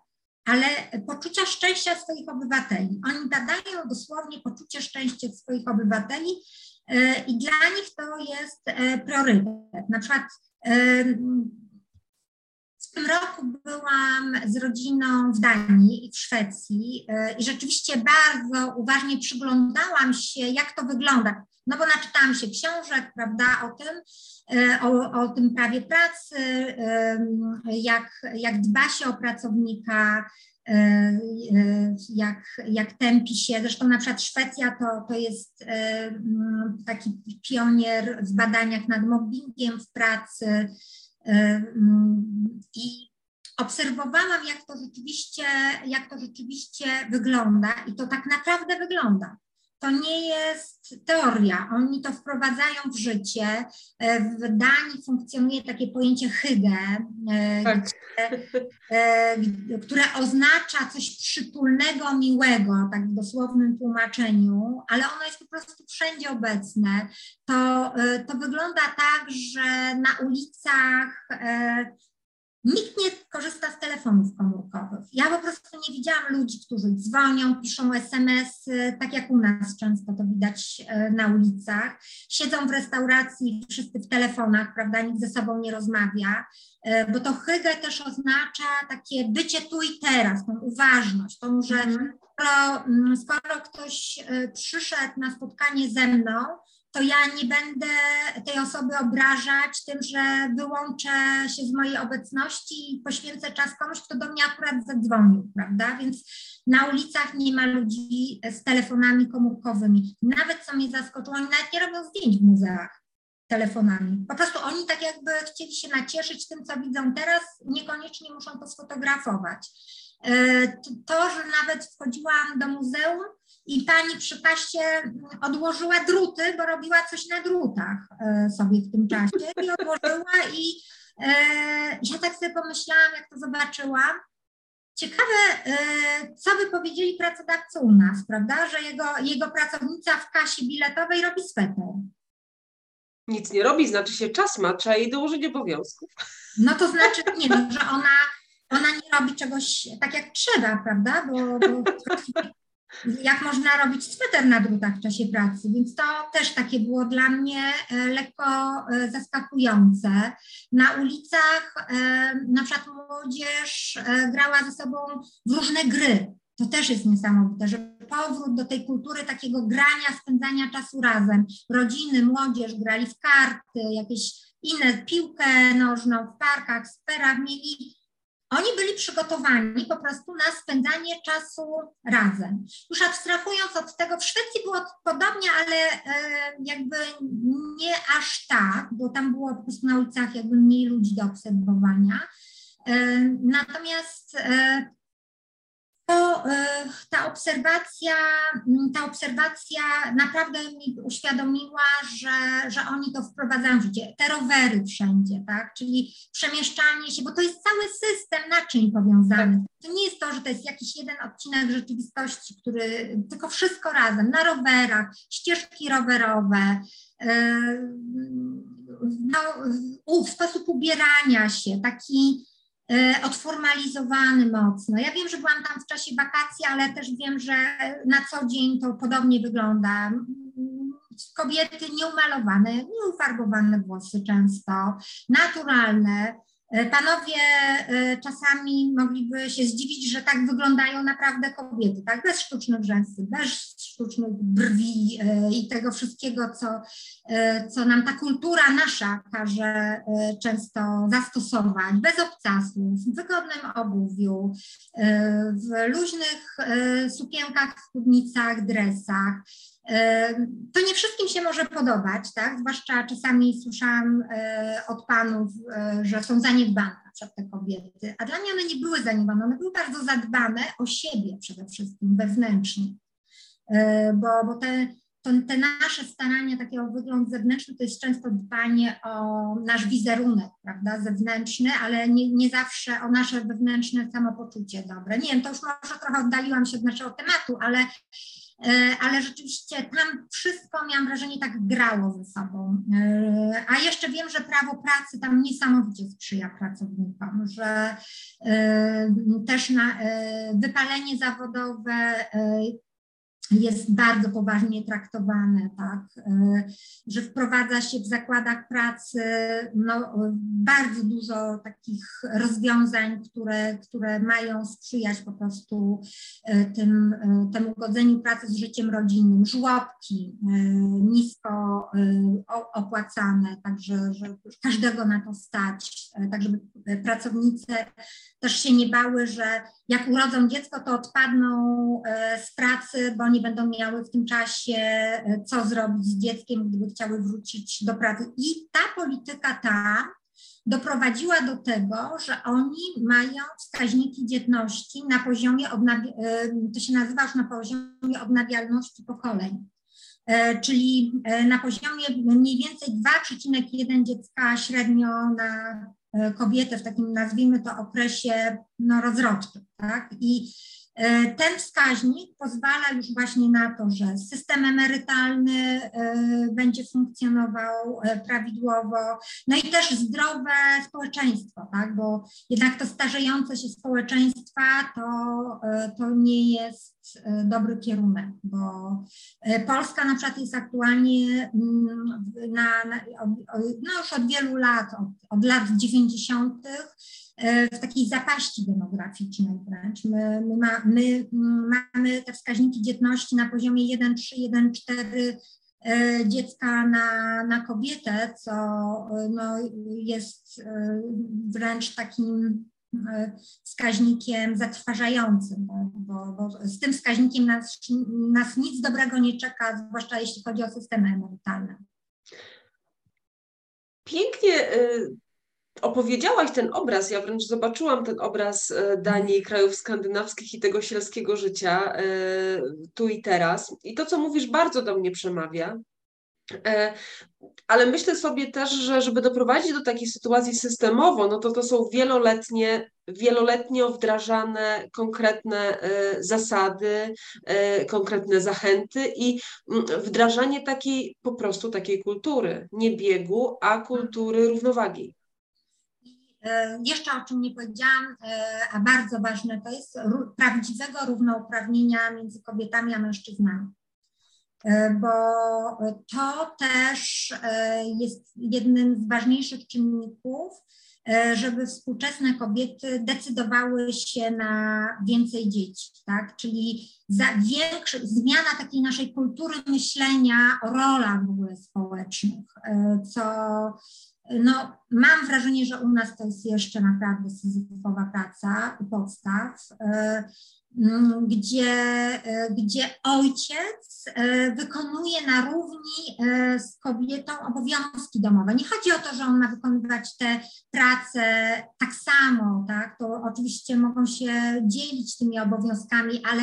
ale poczucia szczęścia swoich obywateli. Oni badają dosłownie poczucie szczęścia swoich obywateli e, i dla nich to jest e, priorytet. Na przykład e, w tym roku byłam z rodziną w Danii i w Szwecji i rzeczywiście bardzo uważnie przyglądałam się, jak to wygląda. No bo naczytałam się książek, prawda, o tym, o, o tym prawie pracy, jak, jak dba się o pracownika, jak, jak tępi się. Zresztą na przykład Szwecja to, to jest taki pionier w badaniach nad mobbingiem w pracy i obserwowałam, jak to rzeczywiście, jak to rzeczywiście wygląda i to tak naprawdę wygląda to nie jest teoria. Oni to wprowadzają w życie. E, w Danii funkcjonuje takie pojęcie hygge, e, tak. E, które oznacza coś przytulnego, miłego, tak w dosłownym tłumaczeniu, ale ono jest po prostu wszędzie obecne. To, to wygląda tak, że na ulicach Nikt nie korzysta z telefonów komórkowych. Ja po prostu nie widziałam ludzi, którzy dzwonią, piszą SMS, tak jak u nas często to widać e, na ulicach. Siedzą w restauracji, wszyscy w telefonach, prawda, nikt ze sobą nie rozmawia, e, bo to hygge też oznacza takie bycie tu i teraz, tą uważność, tą, że mhm. skoro, mm, skoro ktoś przyszedł na spotkanie ze mną, to ja nie będę tej osoby obrażać tym, że wyłączę się z mojej obecności i poświęcę czas komuś, kto do mnie akurat zadzwonił, prawda? Więc na ulicach nie ma ludzi z telefonami komórkowymi. Nawet co mnie zaskoczyło, oni nawet nie robią zdjęć w muzeach telefonami. Po prostu oni tak jakby chcieli się nacieszyć tym, co widzą teraz, niekoniecznie muszą to sfotografować. E, to, że nawet wchodziłam do muzeum i pani przy paście odłożyła druty, bo robiła coś na drutach e, sobie w tym czasie i odłożyła i e, ja tak sobie pomyślałam, jak to zobaczyłam, Ciekawe, co by powiedzieli pracodawcy u nas, prawda, że jego, jego pracownica w kasie biletowej robi sweter. Nic nie robi, znaczy się czas ma, trzeba jej dołożyć obowiązków. No to znaczy, nie no, że ona ona nie robi czegoś tak jak trzeba, prawda? Bo, bo <laughs> jak można robić sweter na drutach w czasie pracy, więc to też takie było dla mnie e, lekko e, zaskakujące. Na ulicach na przykład młodzież grała ze sobą w różne gry. To też jest niesamowite, że powrót do tej kultury takiego grania, spędzania czasu razem. Rodziny, młodzież grali w karty, jakieś inne, piłkę nożną w parkach, sferach, mieli oni byli przygotowani po prostu na spędzanie czasu razem. Już abstrahując od tego, w Szwecji było podobnie, ale e, jakby nie aż tak, bo tam było po prostu na ulicach jakby mniej ludzi do obserwowania. E, natomiast e, to e, ta obserwacja, ta obserwacja naprawdę mi uświadomiła, że, że oni to wprowadzają w życie. Te rowery wszędzie, tak? Czyli przemieszczanie się, bo to jest cały system naczyń powiązany. To nie jest to, że to jest jakiś jeden odcinek rzeczywistości, który, tylko wszystko razem, na rowerach, ścieżki rowerowe, e, no, w sposób ubierania się, taki odformalizowany mocno. Ja wiem, że byłam tam w czasie wakacji, ale też wiem, że na co dzień to podobnie wygląda. Kobiety nieumalowane, nieufarbowane włosy często, naturalne, E, panowie e, czasami mogliby się zdziwić, że tak wyglądają naprawdę kobiety, tak? Bez sztucznych rzęsy, bez sztucznych brwi e, i tego wszystkiego, co, co nam ta kultura nasza każe często zastosować, bez obcasów, w wygodnym obuwiu, w luźnych sukienkach, spódnicach, dresach. To nie wszystkim się może podobać, tak? Zwłaszcza czasami słyszałam e, od panów, e, że są zaniedbane przez te kobiety, a dla mnie one nie były zaniedbane, one były bardzo zadbane o siebie przede wszystkim wewnętrznie, e, bo, bo te, to, te nasze starania takie o wygląd zewnętrzny to jest często dbanie o nasz wizerunek, prawda, zewnętrzny, ale nie, nie zawsze o nasze wewnętrzne samopoczucie dobre. Nie wiem, to już może trochę oddaliłam się od naszego tematu, ale ale rzeczywiście tam wszystko, miałam wrażenie, tak grało ze sobą. E, a jeszcze wiem, że prawo pracy tam niesamowicie sprzyja pracownikom, że e, też na wypalenie zawodowe jest bardzo poważnie traktowane, tak, e, że wprowadza się w zakładach pracy no, bardzo dużo takich rozwiązań, które, które mają sprzyjać po prostu e, tym, e, temu godzeniu pracy z życiem rodzinnym, żłobki nisko opłacane, także że każdego na to stać, tak żeby pracownicy też się nie bały, że jak urodzą dziecko, to odpadną z pracy, bo nie będą miały w tym czasie e, co zrobić z dzieckiem, gdyby chciały wrócić do pracy. I ta polityka ta doprowadziła do tego, że oni mają wskaźniki dzietności na poziomie, e, to się nazywa już na poziomie odnawialności pokoleń, e, czyli na poziomie mniej więcej 2,1 dziecka średnio na kobietę w takim, nazwijmy to, okresie no, rozrodczym. Tak? I E, ten wskaźnik pozwala już właśnie na to, że system emerytalny e, będzie funkcjonował e, prawidłowo, no i też zdrowe społeczeństwo, tak? bo jednak to starzejące się społeczeństwa to, to nie jest dobry kierunek, bo Polska na przykład jest aktualnie mm, na, na no już od wielu lat, od, od lat 90 E, w takiej zapaści demograficznej wręcz. My, my, ma, my mamy te wskaźniki dzietności na poziomie 1,3, 1,4 e, dziecka na, na kobietę, co no, jest e, wręcz takim wskaźnikiem zatrważającym, bo, bo z tym wskaźnikiem nas, nas nic dobrego nie czeka, zwłaszcza jeśli chodzi o systemy emerytalne. Pięknie y, opowiedziałaś ten obraz, ja wręcz zobaczyłam ten obraz e, Danii, krajów skandynawskich i tego sielskiego życia e, tu i teraz. I to, co mówisz, bardzo do mnie przemawia. E, ale myślę sobie też, że żeby doprowadzić do takiej sytuacji systemowo, no to to są wieloletnie, wieloletnio wdrażane konkretne zasady, konkretne zachęty i mm, wdrażanie takiej po prostu takiej kultury, nie biegu, a kultury równowagi. jeszcze o czym nie powiedziałam, a bardzo ważne to jest prawdziwego równouprawnienia między kobietami a mężczyznami. Bo to też jest jednym z ważniejszych czynników, E, żeby współczesne kobiety decydowały się na więcej dzieci, tak? Czyli za większy, zmiana takiej naszej kultury myślenia o rolach w ogóle społecznych, e, co no, mam wrażenie, że u nas to jest jeszcze naprawdę syzyfowa praca u podstaw. Mm, gdzie, e, gdzie ojciec e, wykonuje na równi e, z kobietą obowiązki domowe. Nie chodzi o to, że on ma wykonywać te prace tak samo, tak? To oczywiście mogą się dzielić tymi obowiązkami, ale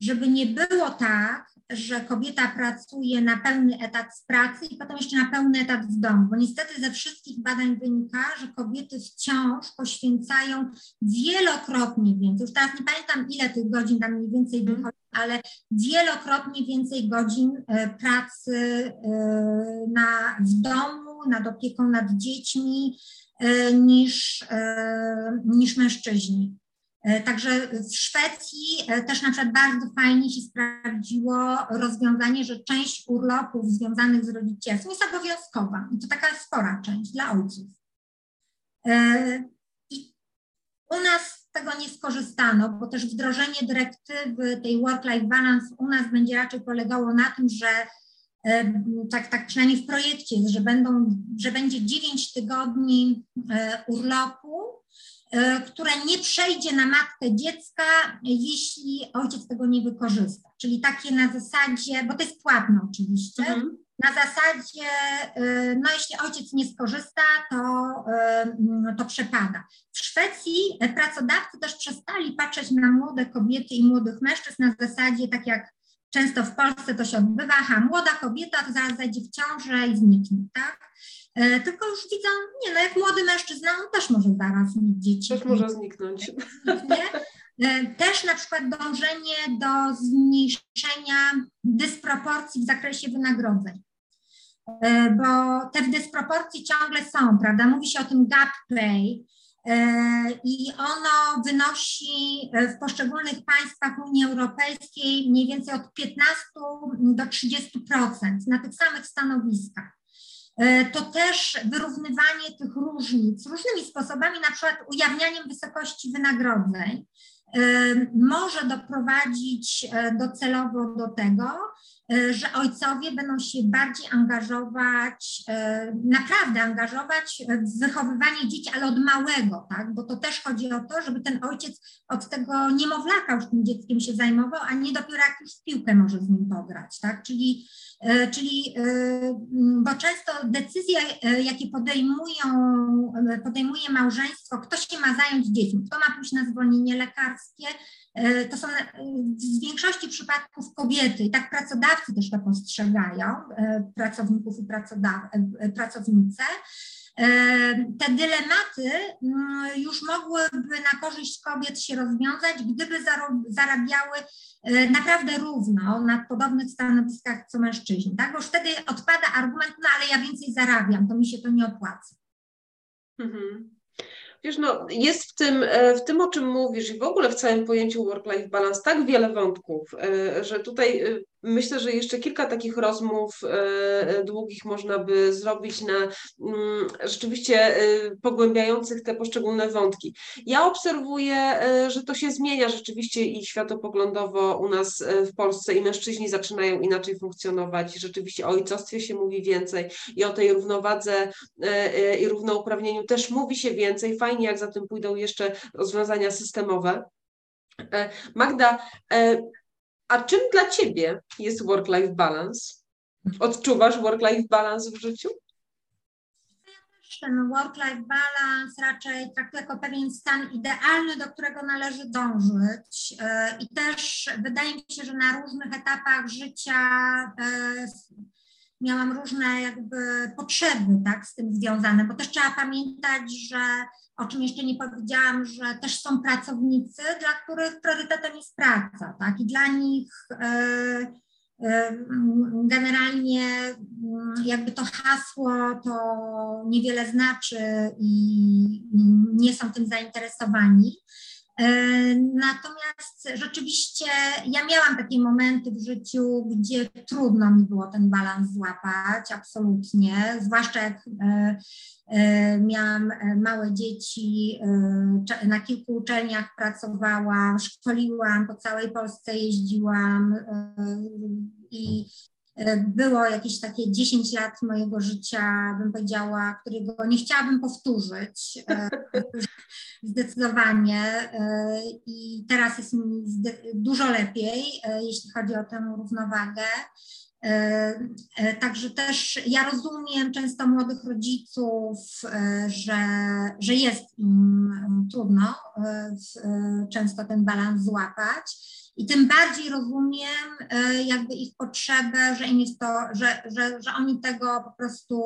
żeby nie było tak, że kobieta pracuje na pełny etat z pracy i potem jeszcze na pełny etat w domu, bo niestety ze wszystkich badań wynika, że kobiety wciąż poświęcają wielokrotnie więcej, już teraz nie pamiętam ile tych godzin tam mniej więcej mhm. wychodzi, ale wielokrotnie więcej godzin e, pracy e, na, w domu, nad opieką nad dziećmi e, niż, niż mężczyźni. E, także w Szwecji e, też na przykład bardzo fajnie się sprawdziło rozwiązanie, że część urlopów związanych z rodzicielstwem jest obowiązkowa i to taka spora część dla ojców. E, I u nas tego nie skorzystano, bo też wdrożenie dyrektywy tej work-life balance u nas będzie raczej polegało na tym, że tak, tak przynajmniej w projekcie że, będą, że będzie 9 tygodni urlopu E, które nie przejdzie na matkę dziecka, jeśli ojciec tego nie wykorzysta. Czyli takie na zasadzie, bo to jest płatne oczywiście, mhm. na zasadzie, e, no jeśli ojciec nie skorzysta, to, e, to przepada. W Szwecji pracodawcy też przestali patrzeć na młode kobiety i młodych mężczyzn na zasadzie, tak jak często w Polsce to się odbywa, ha, młoda kobieta to zaraz zajdzie w ciążę i zniknie, tak? E, tylko już widzą, nie no, jak młody mężczyzna, on też może zaraz mieć dzieci. Też może zniknąć. E, też na przykład dążenie do zmniejszenia dysproporcji w zakresie wynagrodzeń. E, bo te dysproporcje ciągle są, prawda? Mówi się o tym gap pay i ono wynosi w poszczególnych państwach Unii Europejskiej mniej więcej od 15 do 30% na tych samych stanowiskach. E, to też wyrównywanie tych różnic różnymi sposobami, na przykład ujawnianiem wysokości wynagrodzeń, e, może doprowadzić e, docelowo do tego, że ojcowie będą się bardziej angażować, e, naprawdę angażować w wychowywanie dzieci, ale od małego, tak? Bo to też chodzi o to, żeby ten ojciec od tego niemowlaka już tym dzieckiem się zajmował, a nie dopiero jak już w piłkę może z nim pograć, tak? Czyli, e, czyli bo często decyzje, jakie podejmują, podejmuje małżeństwo, kto się ma zająć dziećmi, kto ma pójść na zwolnienie lekarskie, E, to są e, w większości przypadków kobiety i tak pracodawcy też to postrzegają, e, pracowników i pracownice. Te dylematy mm, już mogłyby na korzyść kobiet się rozwiązać, gdyby zarabiały naprawdę równo na podobnych stanowiskach co mężczyźni. Tak? Bo już wtedy odpada argument, no ale ja więcej zarabiam, to mi się to nie opłaca. Mhm. Wiesz, no, jest w tym, e, w tym, o czym mówisz i w ogóle w całym pojęciu work-life balance tak wiele wątków, e, że tutaj e, Myślę, że jeszcze kilka takich rozmów e, długich można by zrobić na mm, rzeczywiście e, pogłębiających te poszczególne wątki. Ja obserwuję, e, że to się zmienia rzeczywiście i światopoglądowo u nas w Polsce i mężczyźni zaczynają inaczej funkcjonować. Rzeczywiście o ojcostwie się mówi więcej i o tej równowadze i równouprawnieniu też mówi się więcej. Fajnie, jak za tym pójdą jeszcze rozwiązania systemowe. Magda, a czym dla Ciebie jest work-life balance? Odczuwasz work-life balance w życiu? ten work-life balance raczej traktuję jako pewien stan idealny, do którego należy dążyć. E, I też wydaje mi się, że na różnych etapach życia e, miałam różne jakby potrzeby tak, z tym związane, bo też trzeba pamiętać, że o czym jeszcze nie powiedziałam, że też są pracownicy, dla których priorytetem jest praca, tak? I dla nich, e, Generalnie jakby to hasło to niewiele znaczy i nie są tym zainteresowani. E, natomiast rzeczywiście ja miałam takie momenty w życiu, gdzie trudno mi było ten balans złapać, absolutnie, zwłaszcza jak e, e, miałam małe dzieci, na kilku uczelniach pracowałam, szkoliłam, po całej Polsce jeździłam i było jakieś takie 10 lat mojego życia, bym powiedziała, którego nie chciałabym powtórzyć e, <laughs> zdecydowanie e, i teraz jest mi dużo lepiej, e, jeśli chodzi o tę równowagę. Także też ja rozumiem często młodych rodziców, że, że jest im trudno często ten balans złapać. I tym bardziej rozumiem e, jakby ich potrzebę, że im jest to, że, że, że oni tego po prostu,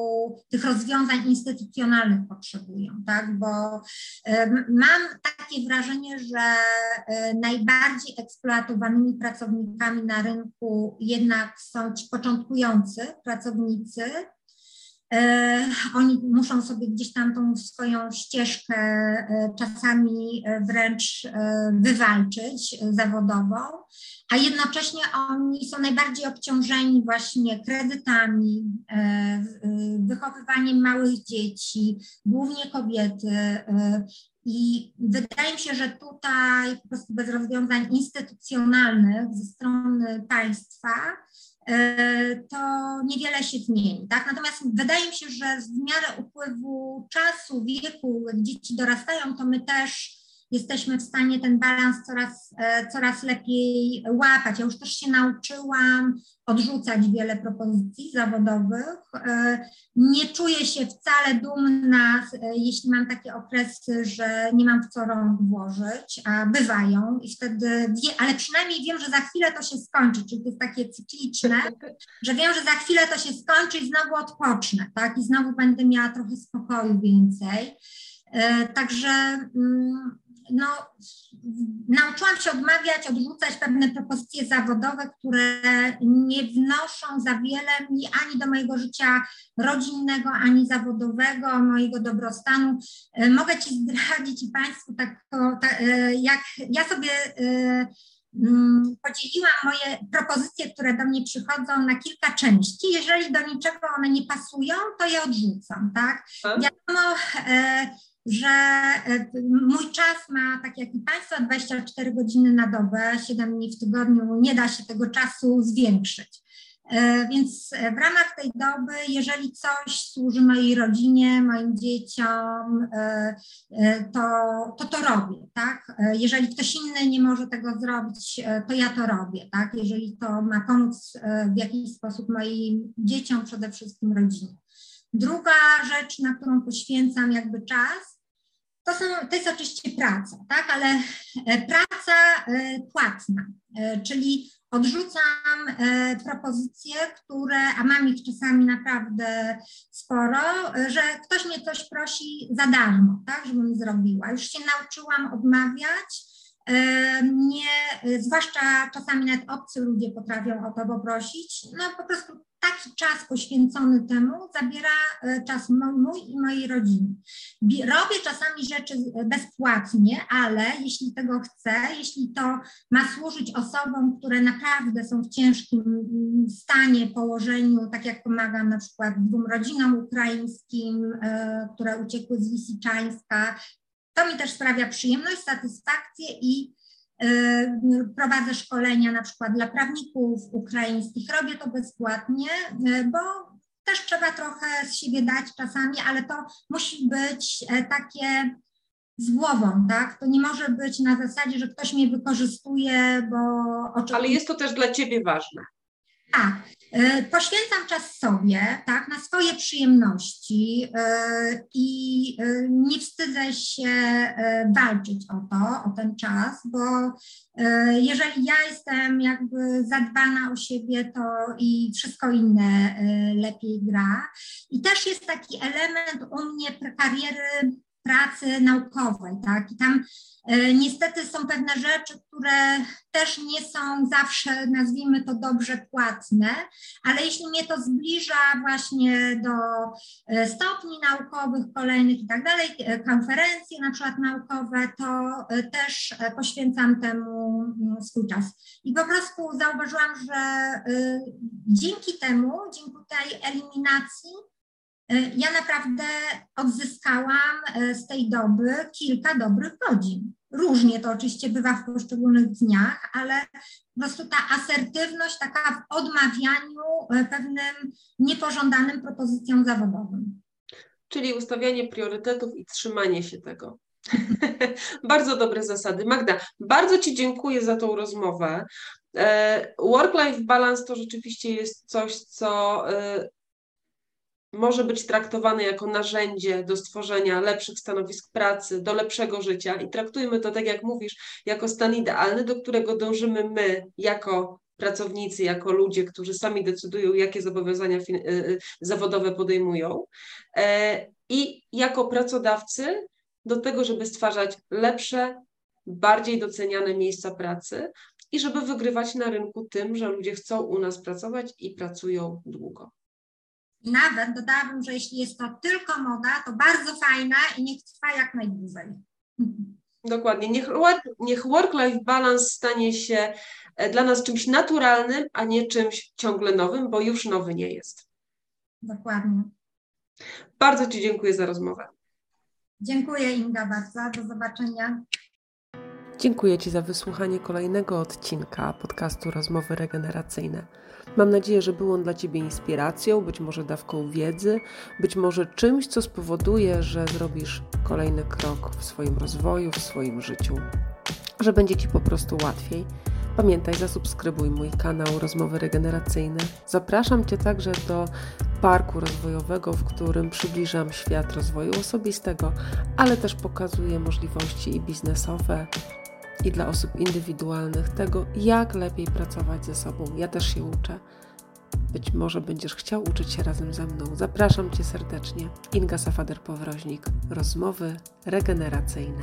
tych rozwiązań instytucjonalnych potrzebują, tak? Bo e, mam takie wrażenie, że e, najbardziej eksploatowanymi pracownikami na rynku jednak są ci początkujący pracownicy, oni muszą sobie gdzieś tam tą swoją ścieżkę e, czasami e, wręcz wywalczyć zawodową, a jednocześnie oni są najbardziej obciążeni właśnie kredytami, wychowywaniem małych dzieci, głównie kobiety. I wydaje mi się, że tutaj po prostu bez rozwiązań instytucjonalnych ze strony państwa E, to niewiele się zmieni. Tak? Natomiast wydaje mi się, że w miarę upływu czasu, wieku, jak dzieci dorastają, to my też jesteśmy w stanie ten balans coraz, e, coraz lepiej łapać. Ja już też się nauczyłam odrzucać wiele propozycji zawodowych. E, nie czuję się wcale dumna, e, jeśli mam takie okresy, że nie mam w co rąk włożyć, a bywają i wtedy, wie, ale przynajmniej wiem, że za chwilę to się skończy, czyli to jest takie cykliczne, <laughs> że wiem, że za chwilę to się skończy i znowu odpocznę, tak, i znowu będę miała trochę spokoju więcej. Także mm, no, nauczyłam się odmawiać, odrzucać pewne propozycje zawodowe, które nie wnoszą za wiele mi ani do mojego życia rodzinnego, ani zawodowego, mojego dobrostanu. E, mogę Ci zdradzić i Państwu tak, tak jak ja sobie e, mm, podzieliłam moje propozycje, które do mnie przychodzą na kilka części. Jeżeli do niczego one nie pasują, to je odrzucam, tak? Wiadomo, że e, mój czas ma, tak jak i Państwa, 24 godziny na dobę, 7 dni w tygodniu, nie da się tego czasu zwiększyć. E, więc w ramach tej doby, jeżeli coś służy mojej rodzinie, moim dzieciom, e, to to, to robię, tak? Jeżeli ktoś inny nie może tego zrobić, to ja to robię, tak? Jeżeli to ma pomóc w jakiś sposób moim dzieciom, przede wszystkim rodzinie. Druga rzecz, na którą poświęcam jakby czas, to, są, to jest oczywiście praca, tak, ale e, praca e, płatna, e, czyli odrzucam propozycje, które, a mam ich czasami naprawdę sporo, że ktoś mnie coś prosi za darmo, tak, żebym zrobiła. Już się nauczyłam odmawiać, nie, zwłaszcza czasami nawet obcy ludzie potrafią o to poprosić, no po prostu taki czas poświęcony temu zabiera e, czas mój i mojej rodziny. Robię czasami rzeczy bezpłatnie, ale jeśli tego chcę, jeśli to ma służyć osobom, które naprawdę są w ciężkim mm, stanie, położeniu, tak jak pomagam na przykład dwóm rodzinom ukraińskim, e, które uciekły z Lisiczańska, to mi też sprawia przyjemność, satysfakcję i prowadzę szkolenia na przykład dla prawników ukraińskich. Robię to bezpłatnie, y, bo też trzeba trochę z siebie dać czasami, ale to musi być e, takie z głową, tak? To nie może być na zasadzie, że ktoś mnie wykorzystuje, bo oczywiście... Ale jest to też dla ciebie ważne. Tak, e, poświęcam czas sobie, tak, na swoje przyjemności e, i e, nie wstydzę się walczyć o to, o ten czas, bo jeżeli ja jestem jakby zadbana o siebie, to i wszystko inne lepiej gra. I też jest taki element u mnie kariery pracy naukowej, tak? I tam e, niestety są pewne rzeczy, które też nie są zawsze, nazwijmy to dobrze, płatne, ale jeśli mnie to zbliża właśnie do e, stopni naukowych kolejnych i tak dalej, e, konferencje na przykład naukowe, to też poświęcam temu mm, swój czas. I po prostu zauważyłam, że dzięki temu, dzięki tej eliminacji, ja naprawdę odzyskałam e, z tej doby kilka dobrych godzin. Różnie to oczywiście bywa w poszczególnych dniach, ale po prostu ta asertywność taka w odmawianiu e, pewnym niepożądanym propozycjom zawodowym. Czyli ustawianie priorytetów i trzymanie się tego. <laughs> bardzo dobre zasady. Magda, bardzo Ci dziękuję za tą rozmowę. Work-life balance to rzeczywiście jest coś, co może być traktowany jako narzędzie do stworzenia lepszych stanowisk pracy, do lepszego życia i traktujmy to, tak jak mówisz, jako stan idealny, do którego dążymy my jako pracownicy, jako ludzie, którzy sami decydują, jakie zobowiązania y, y, zawodowe podejmują, e, i jako pracodawcy do tego, żeby stwarzać lepsze, bardziej doceniane miejsca pracy i żeby wygrywać na rynku tym, że ludzie chcą u nas pracować i pracują długo. I nawet dodałabym, że jeśli jest to tylko moda, to bardzo fajna i niech trwa jak najdłużej. Dokładnie. Niech, niech work-life balance stanie się e, dla nas czymś naturalnym, a nie czymś ciągle nowym, bo już nowy nie jest. Dokładnie. Bardzo Ci dziękuję za rozmowę. Dziękuję Inga bardzo. Do zobaczenia. Dziękuję Ci za wysłuchanie kolejnego odcinka podcastu Rozmowy Regeneracyjne. Mam nadzieję, że był on dla Ciebie inspiracją, być może dawką wiedzy, być może czymś, co spowoduje, że zrobisz kolejny krok w swoim rozwoju, w swoim życiu, że będzie Ci po prostu łatwiej. Pamiętaj, zasubskrybuj mój kanał Rozmowy Regeneracyjne. Zapraszam Cię także do parku rozwojowego, w którym przybliżam świat rozwoju osobistego, ale też pokazuję możliwości i biznesowe, i dla osób indywidualnych tego, jak lepiej pracować ze sobą. Ja też się uczę. Być może będziesz chciał uczyć się razem ze mną. Zapraszam Cię serdecznie. Inga Safader-Powroźnik. Rozmowy regeneracyjne.